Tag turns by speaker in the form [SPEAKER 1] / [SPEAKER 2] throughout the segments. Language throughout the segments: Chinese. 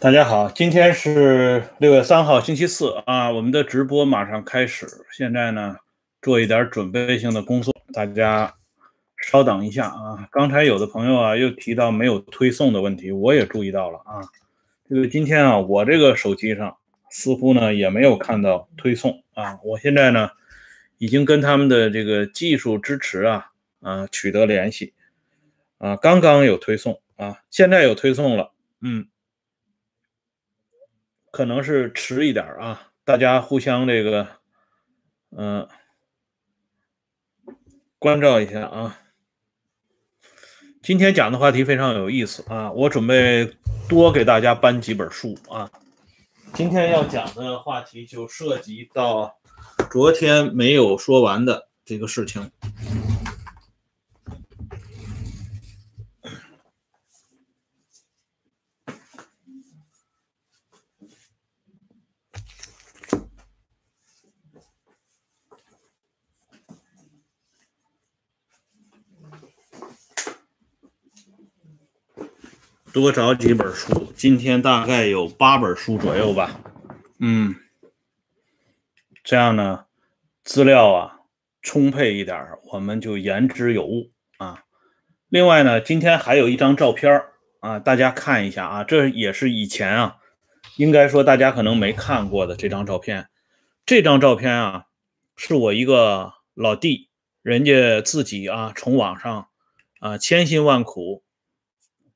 [SPEAKER 1] 大家好，今天是六月三号，星期四啊，我们的直播马上开始。现在呢，做一点准备性的工作，大家稍等一下啊。刚才有的朋友啊，又提到没有推送的问题，我也注意到了啊。这个今天啊，我这个手机上似乎呢也没有看到推送啊。我现在呢，已经跟他们的这个技术支持啊啊取得联系啊，刚刚有推送啊，现在有推送了，嗯。可能是迟一点啊，大家互相这个，嗯，关照一下啊。今天讲的话题非常有意思啊，我准备多给大家搬几本书啊。今天要讲的话题就涉及到昨天没有说完的这个事情。多找几本书，今天大概有八本书左右吧。嗯，这样呢，资料啊充沛一点，我们就言之有物啊。另外呢，今天还有一张照片啊，大家看一下啊，这也是以前啊，应该说大家可能没看过的这张照片。这张照片啊，是我一个老弟，人家自己啊从网上啊千辛万苦。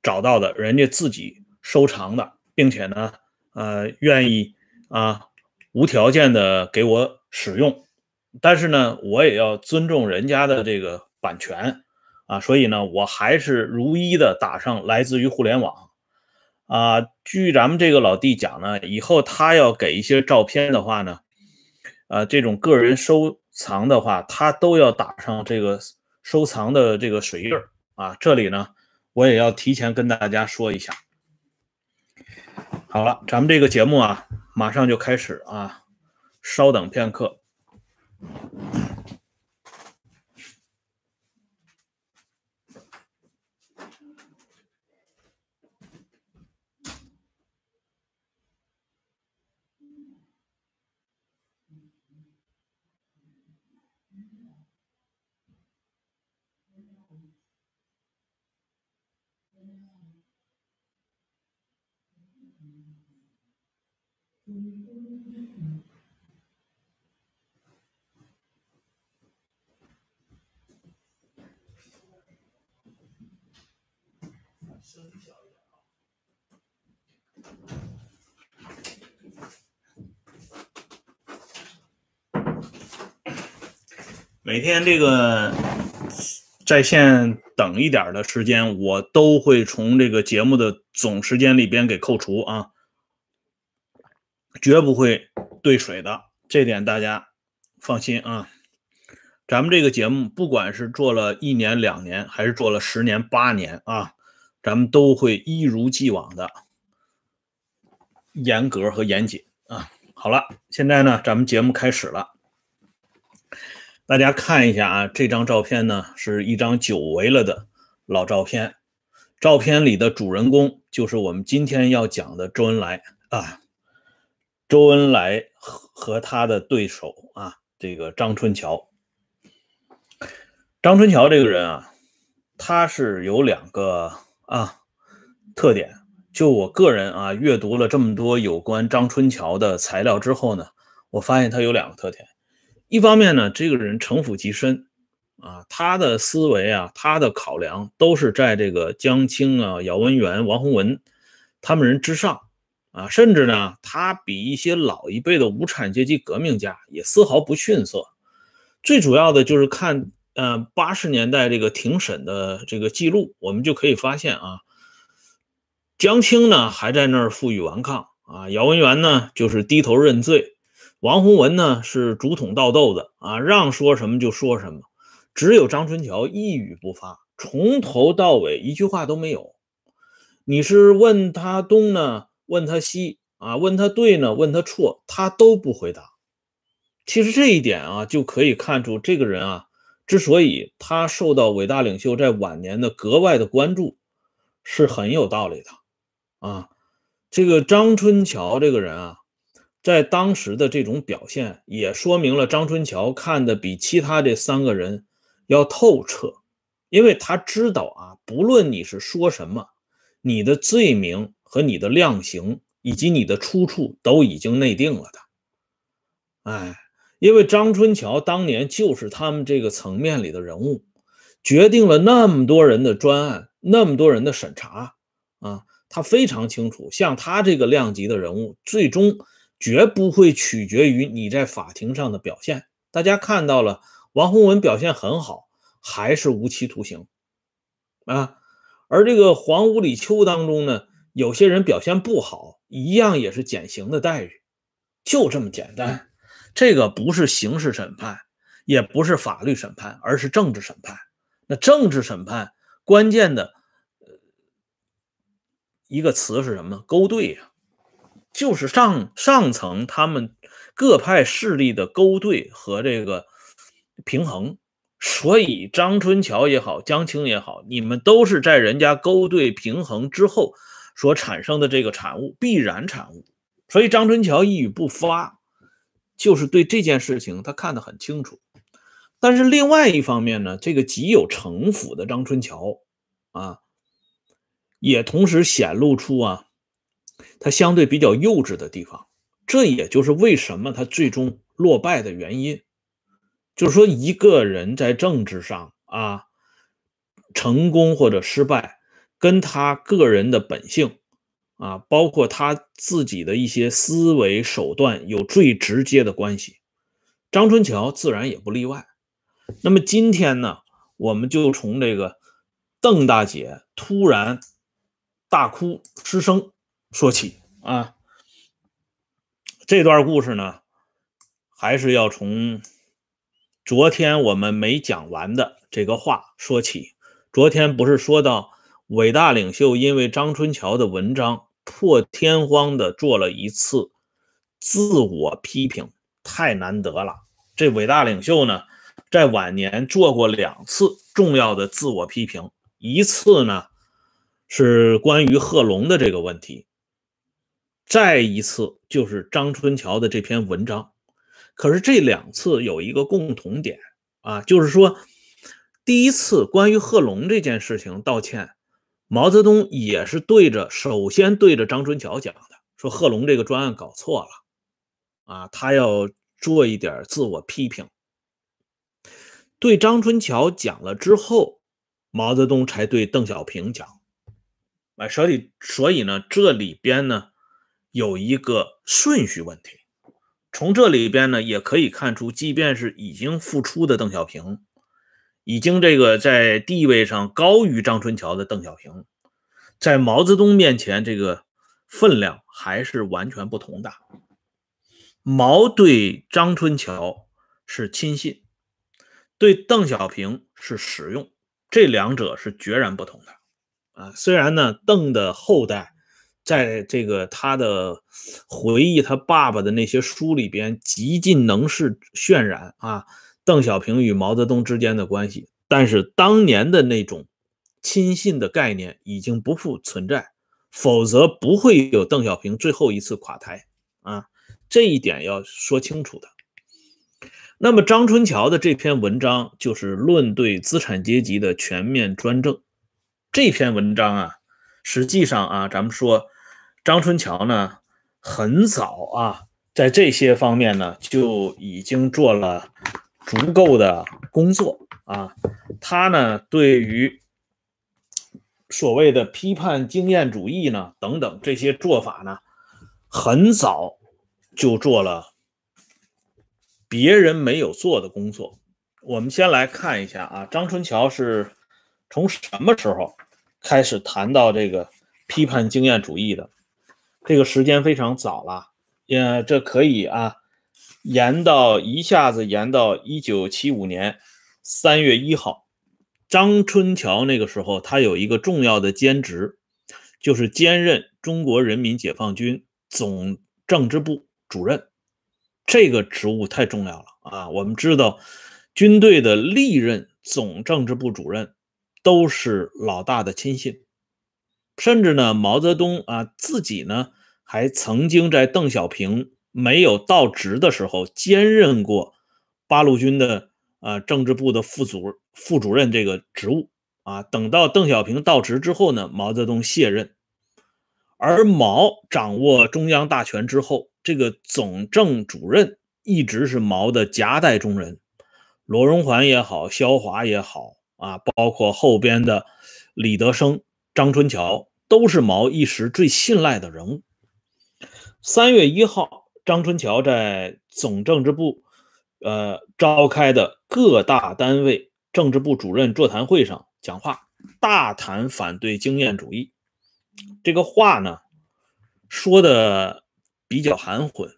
[SPEAKER 1] 找到的人家自己收藏的，并且呢，呃，愿意啊无条件的给我使用，但是呢，我也要尊重人家的这个版权啊，所以呢，我还是如一的打上来自于互联网啊。据咱们这个老弟讲呢，以后他要给一些照片的话呢，呃，这种个人收藏的话，他都要打上这个收藏的这个水印啊。这里呢。我也要提前跟大家说一下。好了，咱们这个节目啊，马上就开始啊，稍等片刻。每天这个在线等一点的时间，我都会从这个节目的总时间里边给扣除啊。绝不会兑水的，这点大家放心啊。咱们这个节目，不管是做了一年、两年，还是做了十年、八年啊，咱们都会一如既往的严格和严谨啊。好了，现在呢，咱们节目开始了。大家看一下啊，这张照片呢，是一张久违了的老照片。照片里的主人公就是我们今天要讲的周恩来啊。周恩来和和他的对手啊，这个张春桥。张春桥这个人啊，他是有两个啊特点。就我个人啊，阅读了这么多有关张春桥的材料之后呢，我发现他有两个特点。一方面呢，这个人城府极深啊，他的思维啊，他的考量都是在这个江青啊、姚文元、王洪文他们人之上。啊，甚至呢，他比一些老一辈的无产阶级革命家也丝毫不逊色。最主要的就是看，呃，八十年代这个庭审的这个记录，我们就可以发现啊，江青呢还在那儿负隅顽抗啊，姚文元呢就是低头认罪，王洪文呢是竹筒倒豆子啊，让说什么就说什么，只有张春桥一语不发，从头到尾一句话都没有。你是问他东呢？问他西啊，问他对呢，问他错，他都不回答。其实这一点啊，就可以看出这个人啊，之所以他受到伟大领袖在晚年的格外的关注，是很有道理的啊。这个张春桥这个人啊，在当时的这种表现，也说明了张春桥看的比其他这三个人要透彻，因为他知道啊，不论你是说什么，你的罪名和你的量刑以及你的出处都已经内定了的。哎，因为张春桥当年就是他们这个层面里的人物，决定了那么多人的专案，那么多人的审查啊。他非常清楚，像他这个量级的人物，最终绝不会取决于你在法庭上的表现。大家看到了，王洪文表现很好，还是无期徒刑啊。而这个黄五里秋当中呢，有些人表现不好，一样也是减刑的待遇，就这么简单。这个不是刑事审判，也不是法律审判，而是政治审判。那政治审判关键的。一个词是什么？勾兑呀，就是上上层他们各派势力的勾兑和这个平衡。所以张春桥也好，江青也好，你们都是在人家勾兑平衡之后所产生的这个产物，必然产物。所以张春桥一语不发，就是对这件事情他看得很清楚。但是另外一方面呢，这个极有城府的张春桥啊。也同时显露出啊，他相对比较幼稚的地方，这也就是为什么他最终落败的原因。就是说，一个人在政治上啊，成功或者失败，跟他个人的本性啊，包括他自己的一些思维手段有最直接的关系。张春桥自然也不例外。那么今天呢，我们就从这个邓大姐突然。大哭失声说起啊，这段故事呢，还是要从昨天我们没讲完的这个话说起。昨天不是说到伟大领袖因为张春桥的文章破天荒的做了一次自我批评，太难得了。这伟大领袖呢，在晚年做过两次重要的自我批评，一次呢。是关于贺龙的这个问题，再一次就是张春桥的这篇文章。可是这两次有一个共同点啊，就是说，第一次关于贺龙这件事情道歉，毛泽东也是对着首先对着张春桥讲的，说贺龙这个专案搞错了啊，他要做一点自我批评。对张春桥讲了之后，毛泽东才对邓小平讲。哎，所以所以呢，这里边呢有一个顺序问题。从这里边呢，也可以看出，即便是已经复出的邓小平，已经这个在地位上高于张春桥的邓小平，在毛泽东面前，这个分量还是完全不同的。毛对张春桥是亲信，对邓小平是使用，这两者是决然不同的。啊，虽然呢，邓的后代在这个他的回忆他爸爸的那些书里边极尽能事渲染啊，邓小平与毛泽东之间的关系，但是当年的那种亲信的概念已经不复存在，否则不会有邓小平最后一次垮台啊，这一点要说清楚的。那么张春桥的这篇文章就是论对资产阶级的全面专政。这篇文章啊，实际上啊，咱们说张春桥呢，很早啊，在这些方面呢，就已经做了足够的工作啊。他呢，对于所谓的批判经验主义呢，等等这些做法呢，很早就做了别人没有做的工作。我们先来看一下啊，张春桥是从什么时候？开始谈到这个批判经验主义的这个时间非常早了，也这可以啊，延到一下子延到一九七五年三月一号张春桥那个时候他有一个重要的兼职就是兼任中国人民解放军总政治部主任。这个职务太重要了啊我们知道军队的历任总政治部主任都是老大的亲信甚至呢毛泽东啊自己呢还曾经在邓小平没有到职的时候兼任过八路军的呃政治部的副主副主任这个职务啊。等到邓小平到职之后呢，毛泽东卸任，而毛掌握中央大权之后，这个总政主任一直是毛的夹带中人，罗荣桓也好，萧华也好啊，包括后边的李德生、张春桥。都是毛一时最信赖的人物。三月一号，张春桥在总政治部呃召开的各大单位政治部主任座谈会上讲话大谈反对经验主义。这个话呢说的比较含混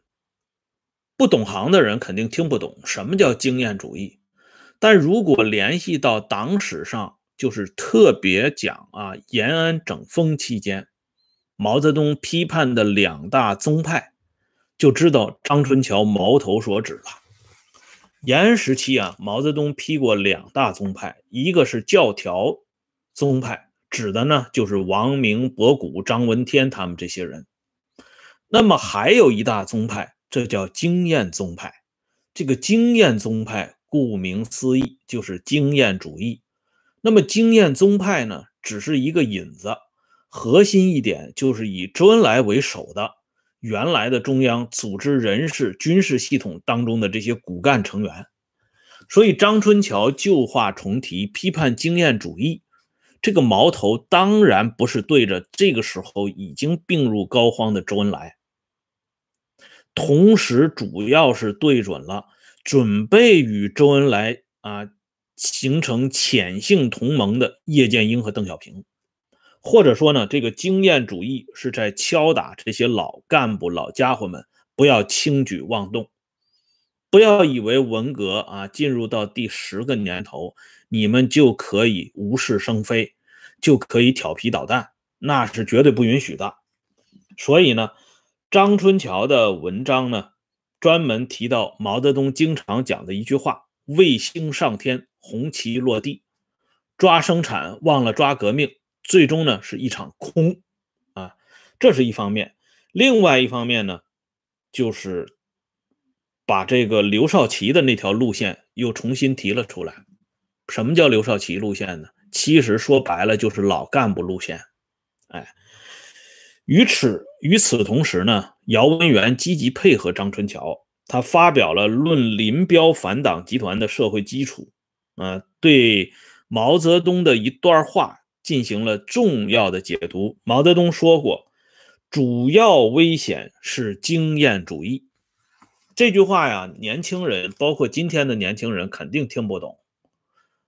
[SPEAKER 1] 不懂行的人肯定听不懂什么叫经验主义。但如果联系到党史上就是特别讲啊延安整风期间毛泽东批判的两大宗派就知道张春桥矛头所指了。延安时期啊毛泽东批过两大宗派一个是教条宗派指的呢就是王明博古张闻天他们这些人。那么还有一大宗派这叫经验宗派。这个经验宗派顾名思义就是经验主义。那么经验宗派呢只是一个引子核心一点就是以周恩来为首的原来的中央组织人事军事系统当中的这些骨干成员。所以张春桥旧话重提批判经验主义这个矛头当然不是对着这个时候已经病入膏肓的周恩来。同时主要是对准了准备与周恩来啊形成潜性同盟的叶剑英和邓小平或者说呢这个经验主义是在敲打这些老干部老家伙们不要轻举妄动。不要以为文革啊进入到第十个年头你们就可以无事生非就可以调皮捣蛋那是绝对不允许的。所以呢张春桥的文章呢专门提到毛泽东经常讲的一句话卫星上天红旗落地抓生产忘了抓革命最终呢，是一场空啊，这是一方面，另外一方面呢，就是把这个刘少奇的那条路线又重新提了出来，什么叫刘少奇路线呢？其实说白了就是老干部路线。哎。与此与此同时呢，姚文元积极配合张春桥，他发表了论林彪反党集团的社会基础，啊，对毛泽东的一段话。进行了重要的解读。毛泽东说过主要危险是经验主义。这句话呀年轻人包括今天的年轻人肯定听不懂。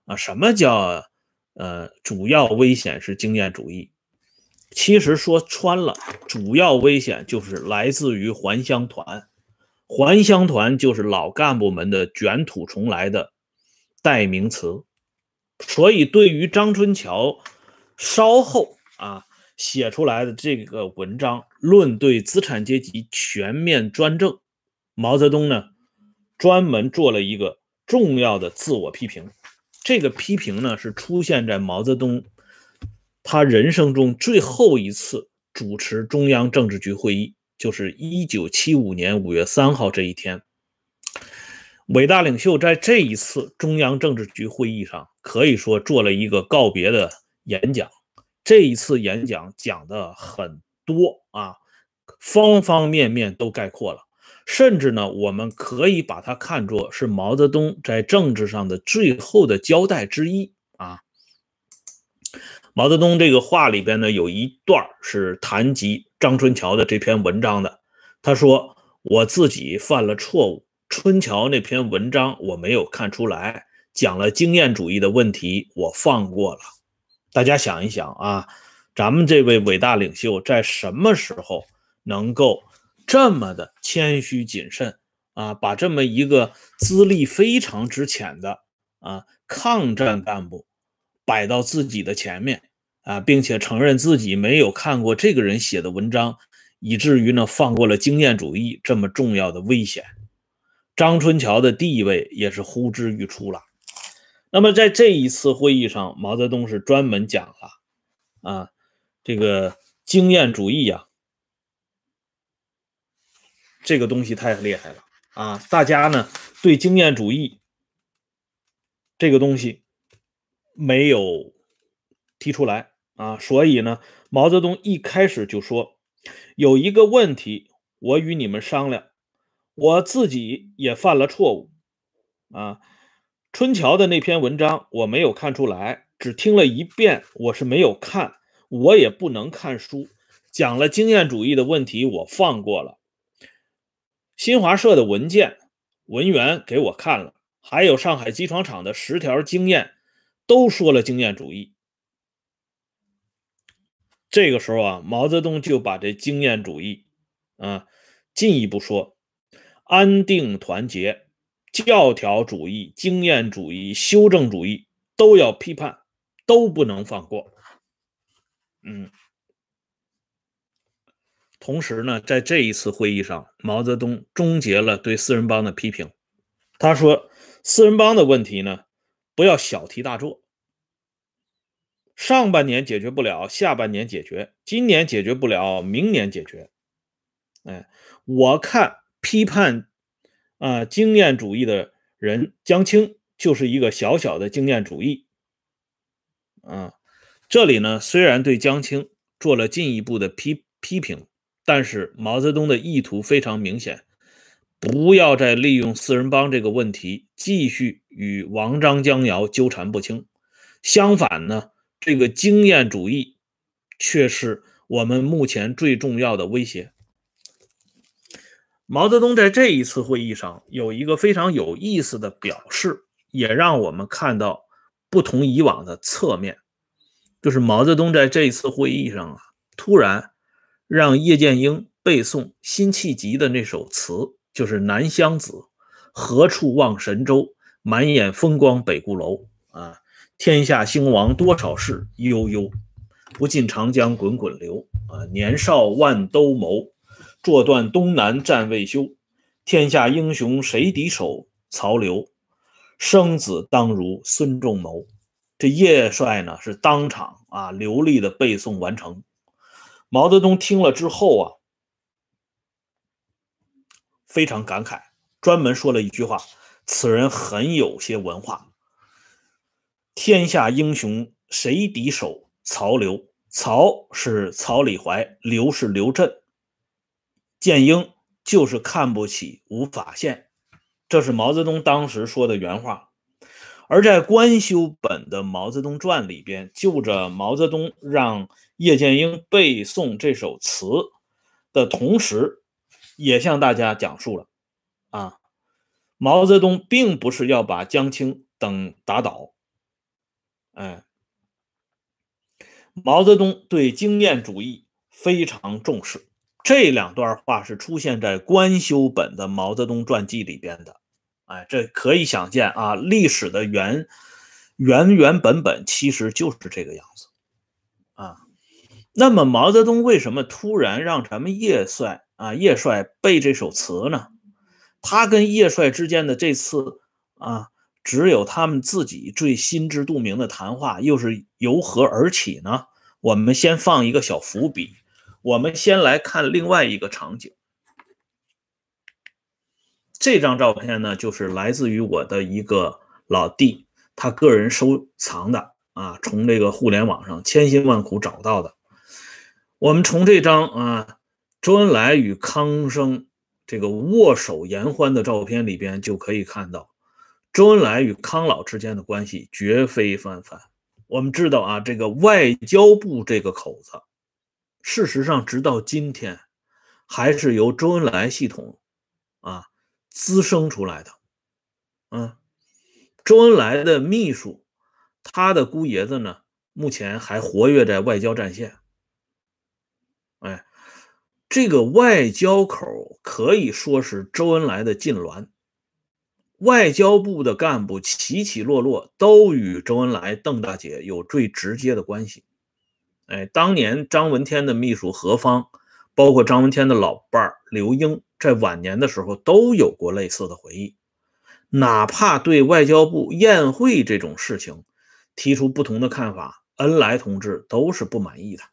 [SPEAKER 1] 啊什么叫呃主要危险是经验主义？其实说穿了主要危险就是来自于还乡团。还乡团就是老干部们的卷土重来的代名词。所以对于张春桥稍后啊写出来的这个文章论对资产阶级全面专政。毛泽东呢专门做了一个重要的自我批评。这个批评呢是出现在毛泽东他人生中最后一次主持中央政治局会议就是一九七五年五月三号这一天。伟大领袖在这一次中央政治局会议上可以说做了一个告别的演讲这一次演讲讲的很多啊方方面面都概括了。甚至呢我们可以把它看作是毛泽东在政治上的最后的交代之一啊。毛泽东这个话里边呢有一段是谈及张春桥的这篇文章的他说我自己犯了错误春桥那篇文章我没有看出来讲了经验主义的问题我放过了大家想一想啊，咱们这位伟大领袖在什么时候能够这么的谦虚谨慎啊，把这么一个资历非常值钱的啊抗战干部摆到自己的前面啊，并且承认自己没有看过这个人写的文章，以至于呢放过了经验主义这么重要的危险。张春桥的地位也是呼之欲出了。那么在这一次会议上毛泽东是专门讲了啊这个经验主义呀这个东西太厉害了啊大家呢对经验主义这个东西没有提出来啊所以呢毛泽东一开始就说有一个问题我与你们商量我自己也犯了错误啊春桥的那篇文章我没有看出来，只听了一遍，我是没有看，我也不能看书。讲了经验主义的问题，我放过了。新华社的文件文员给我看了，还有上海机床厂的十条经验，都说了经验主义。这个时候啊，毛泽东就把这经验主义啊进一步说，安定团结。教条主义、经验主义、修正主义都要批判，都不能放过。嗯，同时呢，在这一次会议上，毛泽东终结了对四人帮的批评。他说：“四人帮的问题呢，不要小题大做。上半年解决不了，下半年解决；今年解决不了，明年解决。”哎，我看批判。啊，经验主义的人江青就是一个小小的经验主义。啊，这里呢虽然对江青做了进一步的批批评，但是毛泽东的意图非常明显，不要再利用四人帮这个问题继续与王张江姚纠缠不清。相反呢，这个经验主义却是我们目前最重要的威胁。毛泽东在这一次会议上有一个非常有意思的表示，也让我们看到不同以往的侧面。就是毛泽东在这一次会议上啊，突然让叶剑英背诵辛弃疾的那首词，就是《南乡子》：“何处望神州，满眼风光北固楼。啊，天下兴亡多少事，悠悠，不尽长江滚滚流。啊，年少万兜鍪。”坐断东南战未休，天下英雄谁敌手？曹刘，生子当如孙仲谋。这叶帅呢是当场啊流利的背诵完成。毛泽东听了之后啊，非常感慨，专门说了一句话：“此人很有些文化。”天下英雄谁敌手？曹刘，曹是曹李怀，刘是刘震。建英就是看不起吴法宪，这是毛泽东当时说的原话。而在官修本的《毛泽东传》里边，就着毛泽东让叶剑英背诵这首词的同时，也向大家讲述了：啊，毛泽东并不是要把江青等打倒，哎，毛泽东对经验主义非常重视。这两段话是出现在官修本的毛泽东传记里边的，哎，这可以想见啊，历史的原原原本本其实就是这个样子啊。那么毛泽东为什么突然让咱们叶帅啊叶帅背这首词呢？他跟叶帅之间的这次啊，只有他们自己最心知肚明的谈话，又是由何而起呢？我们先放一个小伏笔。我们先来看另外一个场景。这张照片呢，就是来自于我的一个老弟，他个人收藏的啊，从这个互联网上千辛万苦找到的。我们从这张啊，周恩来与康生这个握手言欢的照片里边就可以看到，周恩来与康老之间的关系绝非泛泛。我们知道啊，这个外交部这个口子。事实上，直到今天，还是由周恩来系统啊滋生出来的。嗯，周恩来的秘书，他的姑爷子呢，目前还活跃在外交战线。哎，这个外交口可以说是周恩来的禁脔。外交部的干部起起落落，都与周恩来、邓大姐有最直接的关系。哎，当年张闻天的秘书何方，包括张闻天的老伴儿刘英，在晚年的时候都有过类似的回忆，哪怕对外交部宴会这种事情提出不同的看法，恩来同志都是不满意的。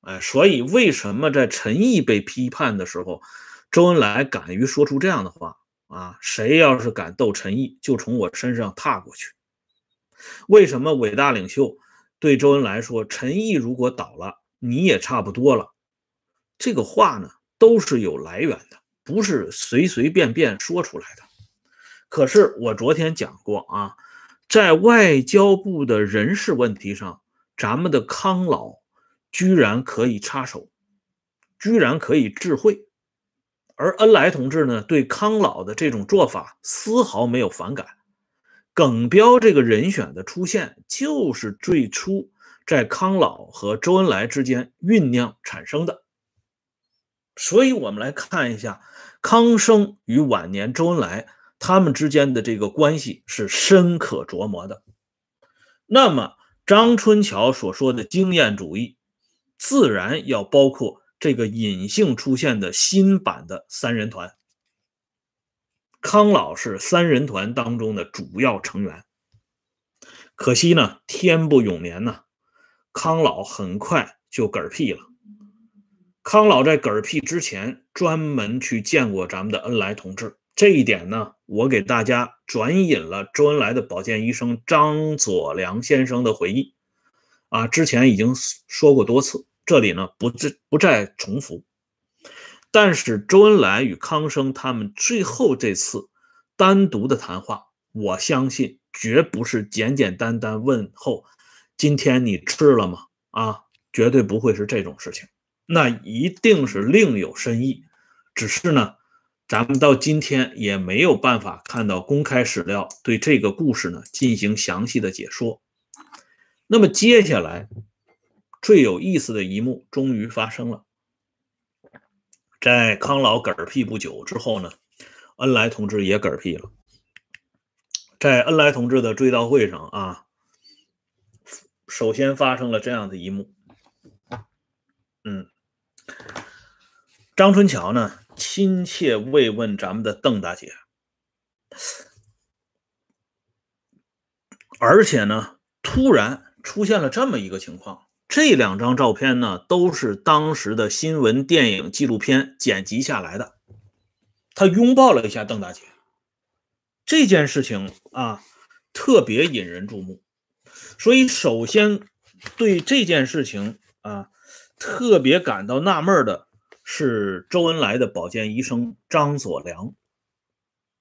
[SPEAKER 1] 哎，所以为什么在陈毅被批判的时候，周恩来敢于说出这样的话啊，谁要是敢斗陈毅，就从我身上踏过去。为什么伟大领袖对周恩来说，陈毅如果倒了，你也差不多了？这个话呢，都是有来源的，不是随随便便说出来的。可是我昨天讲过啊，在外交部的人事问题上，咱们的康老居然可以插手，居然可以智慧，而恩来同志呢，对康老的这种做法丝毫没有反感。耿彪这个人选的出现，就是最初在康老和周恩来之间酝酿产生的。所以，我们来看一下康生与晚年周恩来他们之间的这个关系是深可琢磨的。那么，张春桥所说的经验主义，自然要包括这个隐性出现的新版的三人团。康老是三人团当中的主要成员。可惜呢，天不永年呢，康老很快就嗝屁了。康老在嗝屁之前，专门去见过咱们的恩来同志。这一点呢，我给大家转引了周恩来的保健医生张佐良先生的回忆。啊，之前已经说过多次，这里呢不再不再重复。但是周恩来与康生他们最后这次单独的谈话，我相信绝不是简简单单问候：“今天你吃了吗？”啊，绝对不会是这种事情。那一定是另有深意，只是呢，咱们到今天也没有办法看到公开史料对这个故事呢进行详细的解说。那么接下来最有意思的一幕终于发生了，在康老嗝屁不久之后呢，恩来同志也嗝屁了。在恩来同志的追悼会上啊，首先发生了这样的一幕，嗯。张春桥呢，亲切慰问咱们的邓大姐，而且呢，突然出现了这么一个情况。这两张照片呢，都是当时的新闻、电影、纪录片剪辑下来的。他拥抱了一下邓大姐，这件事情啊，特别引人注目。所以，首先对这件事情啊。特别感到纳闷的是，周恩来的保健医生张佐良。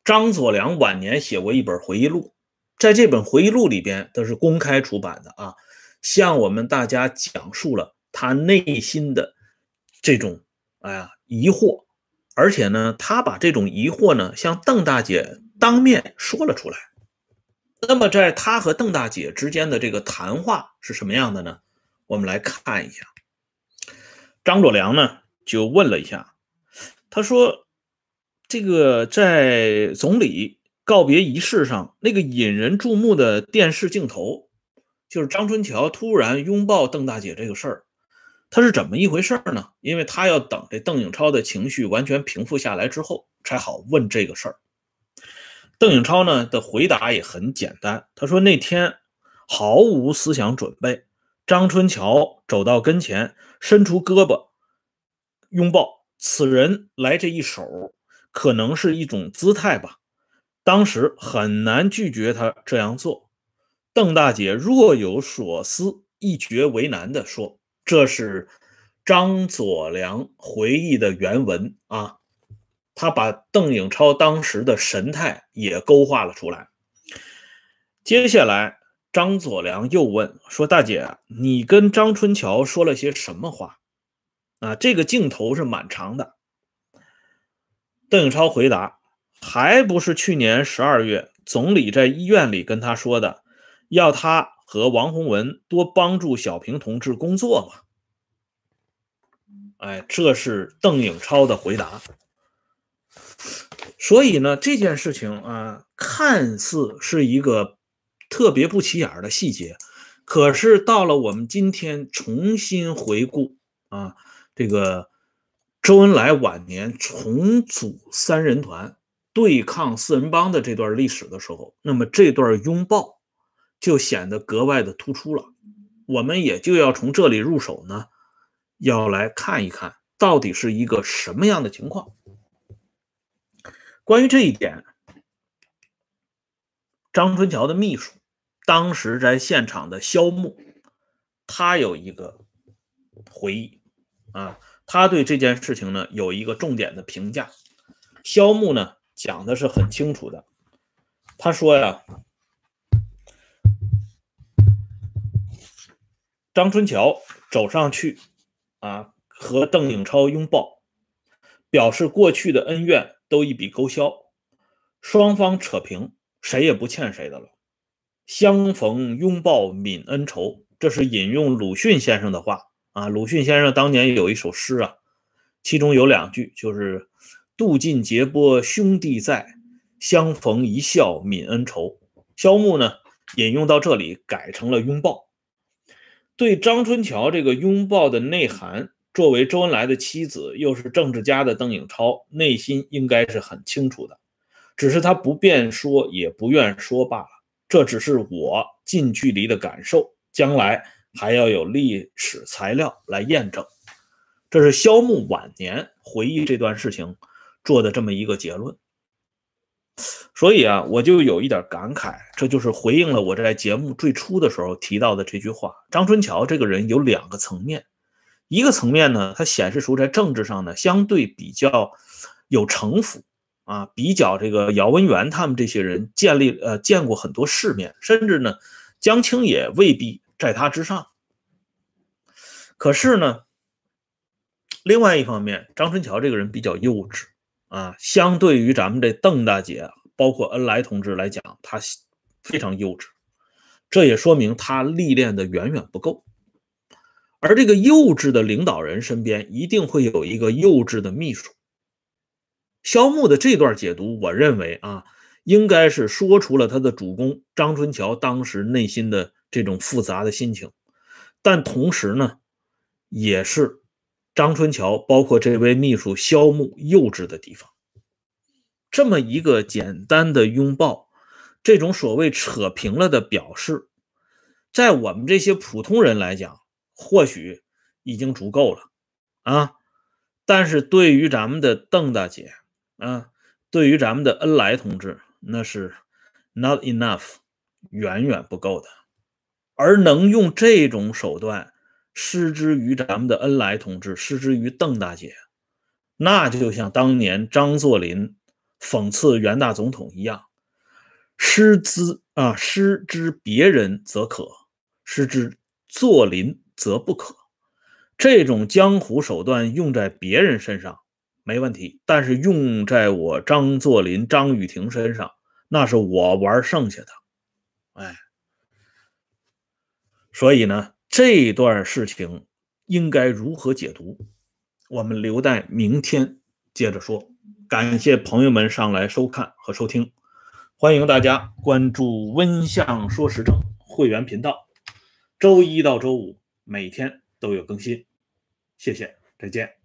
[SPEAKER 1] 张佐良晚年写过一本回忆录，在这本回忆录里边，都是公开出版的啊，向我们大家讲述了他内心的这种哎呀疑惑，而且呢，他把这种疑惑呢，向邓大姐当面说了出来。那么，在他和邓大姐之间的这个谈话是什么样的呢？我们来看一下。张佐良呢，就问了一下，他说：“这个在总理告别仪式上，那个引人注目的电视镜头，就是张春桥突然拥抱邓大姐这个事儿，他是怎么一回事呢？因为他要等这邓颖超的情绪完全平复下来之后，才好问这个事儿。邓颖超呢的回答也很简单，他说那天毫无思想准备。”张春桥走到跟前，伸出胳膊拥抱。此人来这一手，可能是一种姿态吧。当时很难拒绝他这样做。邓大姐若有所思，一觉为难地说：“这是张佐良回忆的原文啊。”他把邓颖超当时的神态也勾画了出来。接下来。张佐良又问说：“大姐，你跟张春桥说了些什么话？”啊，这个镜头是蛮长的。邓颖超回答：“还不是去年十二月，总理在医院里跟他说的，要他和王洪文多帮助小平同志工作嘛。”哎，这是邓颖超的回答。所以呢，这件事情啊，看似是一个。特别不起眼的细节，可是到了我们今天重新回顾啊，这个周恩来晚年重组三人团对抗四人帮的这段历史的时候，那么这段拥抱就显得格外的突出了。我们也就要从这里入手呢，要来看一看到底是一个什么样的情况。关于这一点，张春桥的秘书当时在现场的肖木，他有一个回忆啊，他对这件事情呢有一个重点的评价。肖木呢讲的是很清楚的，他说呀，张春桥走上去啊，和邓颖超拥抱，表示过去的恩怨。都一笔勾销，双方扯平，谁也不欠谁的了。相逢拥抱泯恩仇，这是引用鲁迅先生的话啊。鲁迅先生当年有一首诗啊，其中有两句就是“渡尽劫波兄弟在，相逢一笑泯恩仇”。萧木呢引用到这里，改成了拥抱。对张春桥这个拥抱的内涵。作为周恩来的妻子，又是政治家的邓颖超，内心应该是很清楚的，只是他不便说，也不愿说罢了。这只是我近距离的感受，将来还要有历史材料来验证。这是萧木晚年回忆这段事情做的这么一个结论。所以啊，我就有一点感慨，这就是回应了我在节目最初的时候提到的这句话：张春桥这个人有两个层面。一个层面呢，他显示出在政治上呢，相对比较有城府啊，比较这个姚文元他们这些人建立呃见过很多世面，甚至呢，江青也未必在他之上。可是呢，另外一方面，张春桥这个人比较幼稚啊，相对于咱们这邓大姐，包括恩来同志来讲，他非常幼稚，这也说明他历练的远远不够。而这个幼稚的领导人身边一定会有一个幼稚的秘书。肖木的这段解读，我认为啊，应该是说出了他的主公张春桥当时内心的这种复杂的心情，但同时呢，也是张春桥包括这位秘书肖木幼稚的地方。这么一个简单的拥抱，这种所谓扯平了的表示，在我们这些普通人来讲。或许已经足够了啊，但是对于咱们的邓大姐啊，对于咱们的恩来同志，那是 not enough，远远不够的。而能用这种手段施之于咱们的恩来同志，施之于邓大姐，那就像当年张作霖讽刺袁大总统一样，失之啊，失之别人则可，失之作霖。则不可，这种江湖手段用在别人身上没问题，但是用在我张作霖、张雨婷身上，那是我玩剩下的。哎，所以呢，这段事情应该如何解读，我们留待明天接着说。感谢朋友们上来收看和收听，欢迎大家关注“温相说时政”会员频道，周一到周五。每天都有更新，谢谢，再见。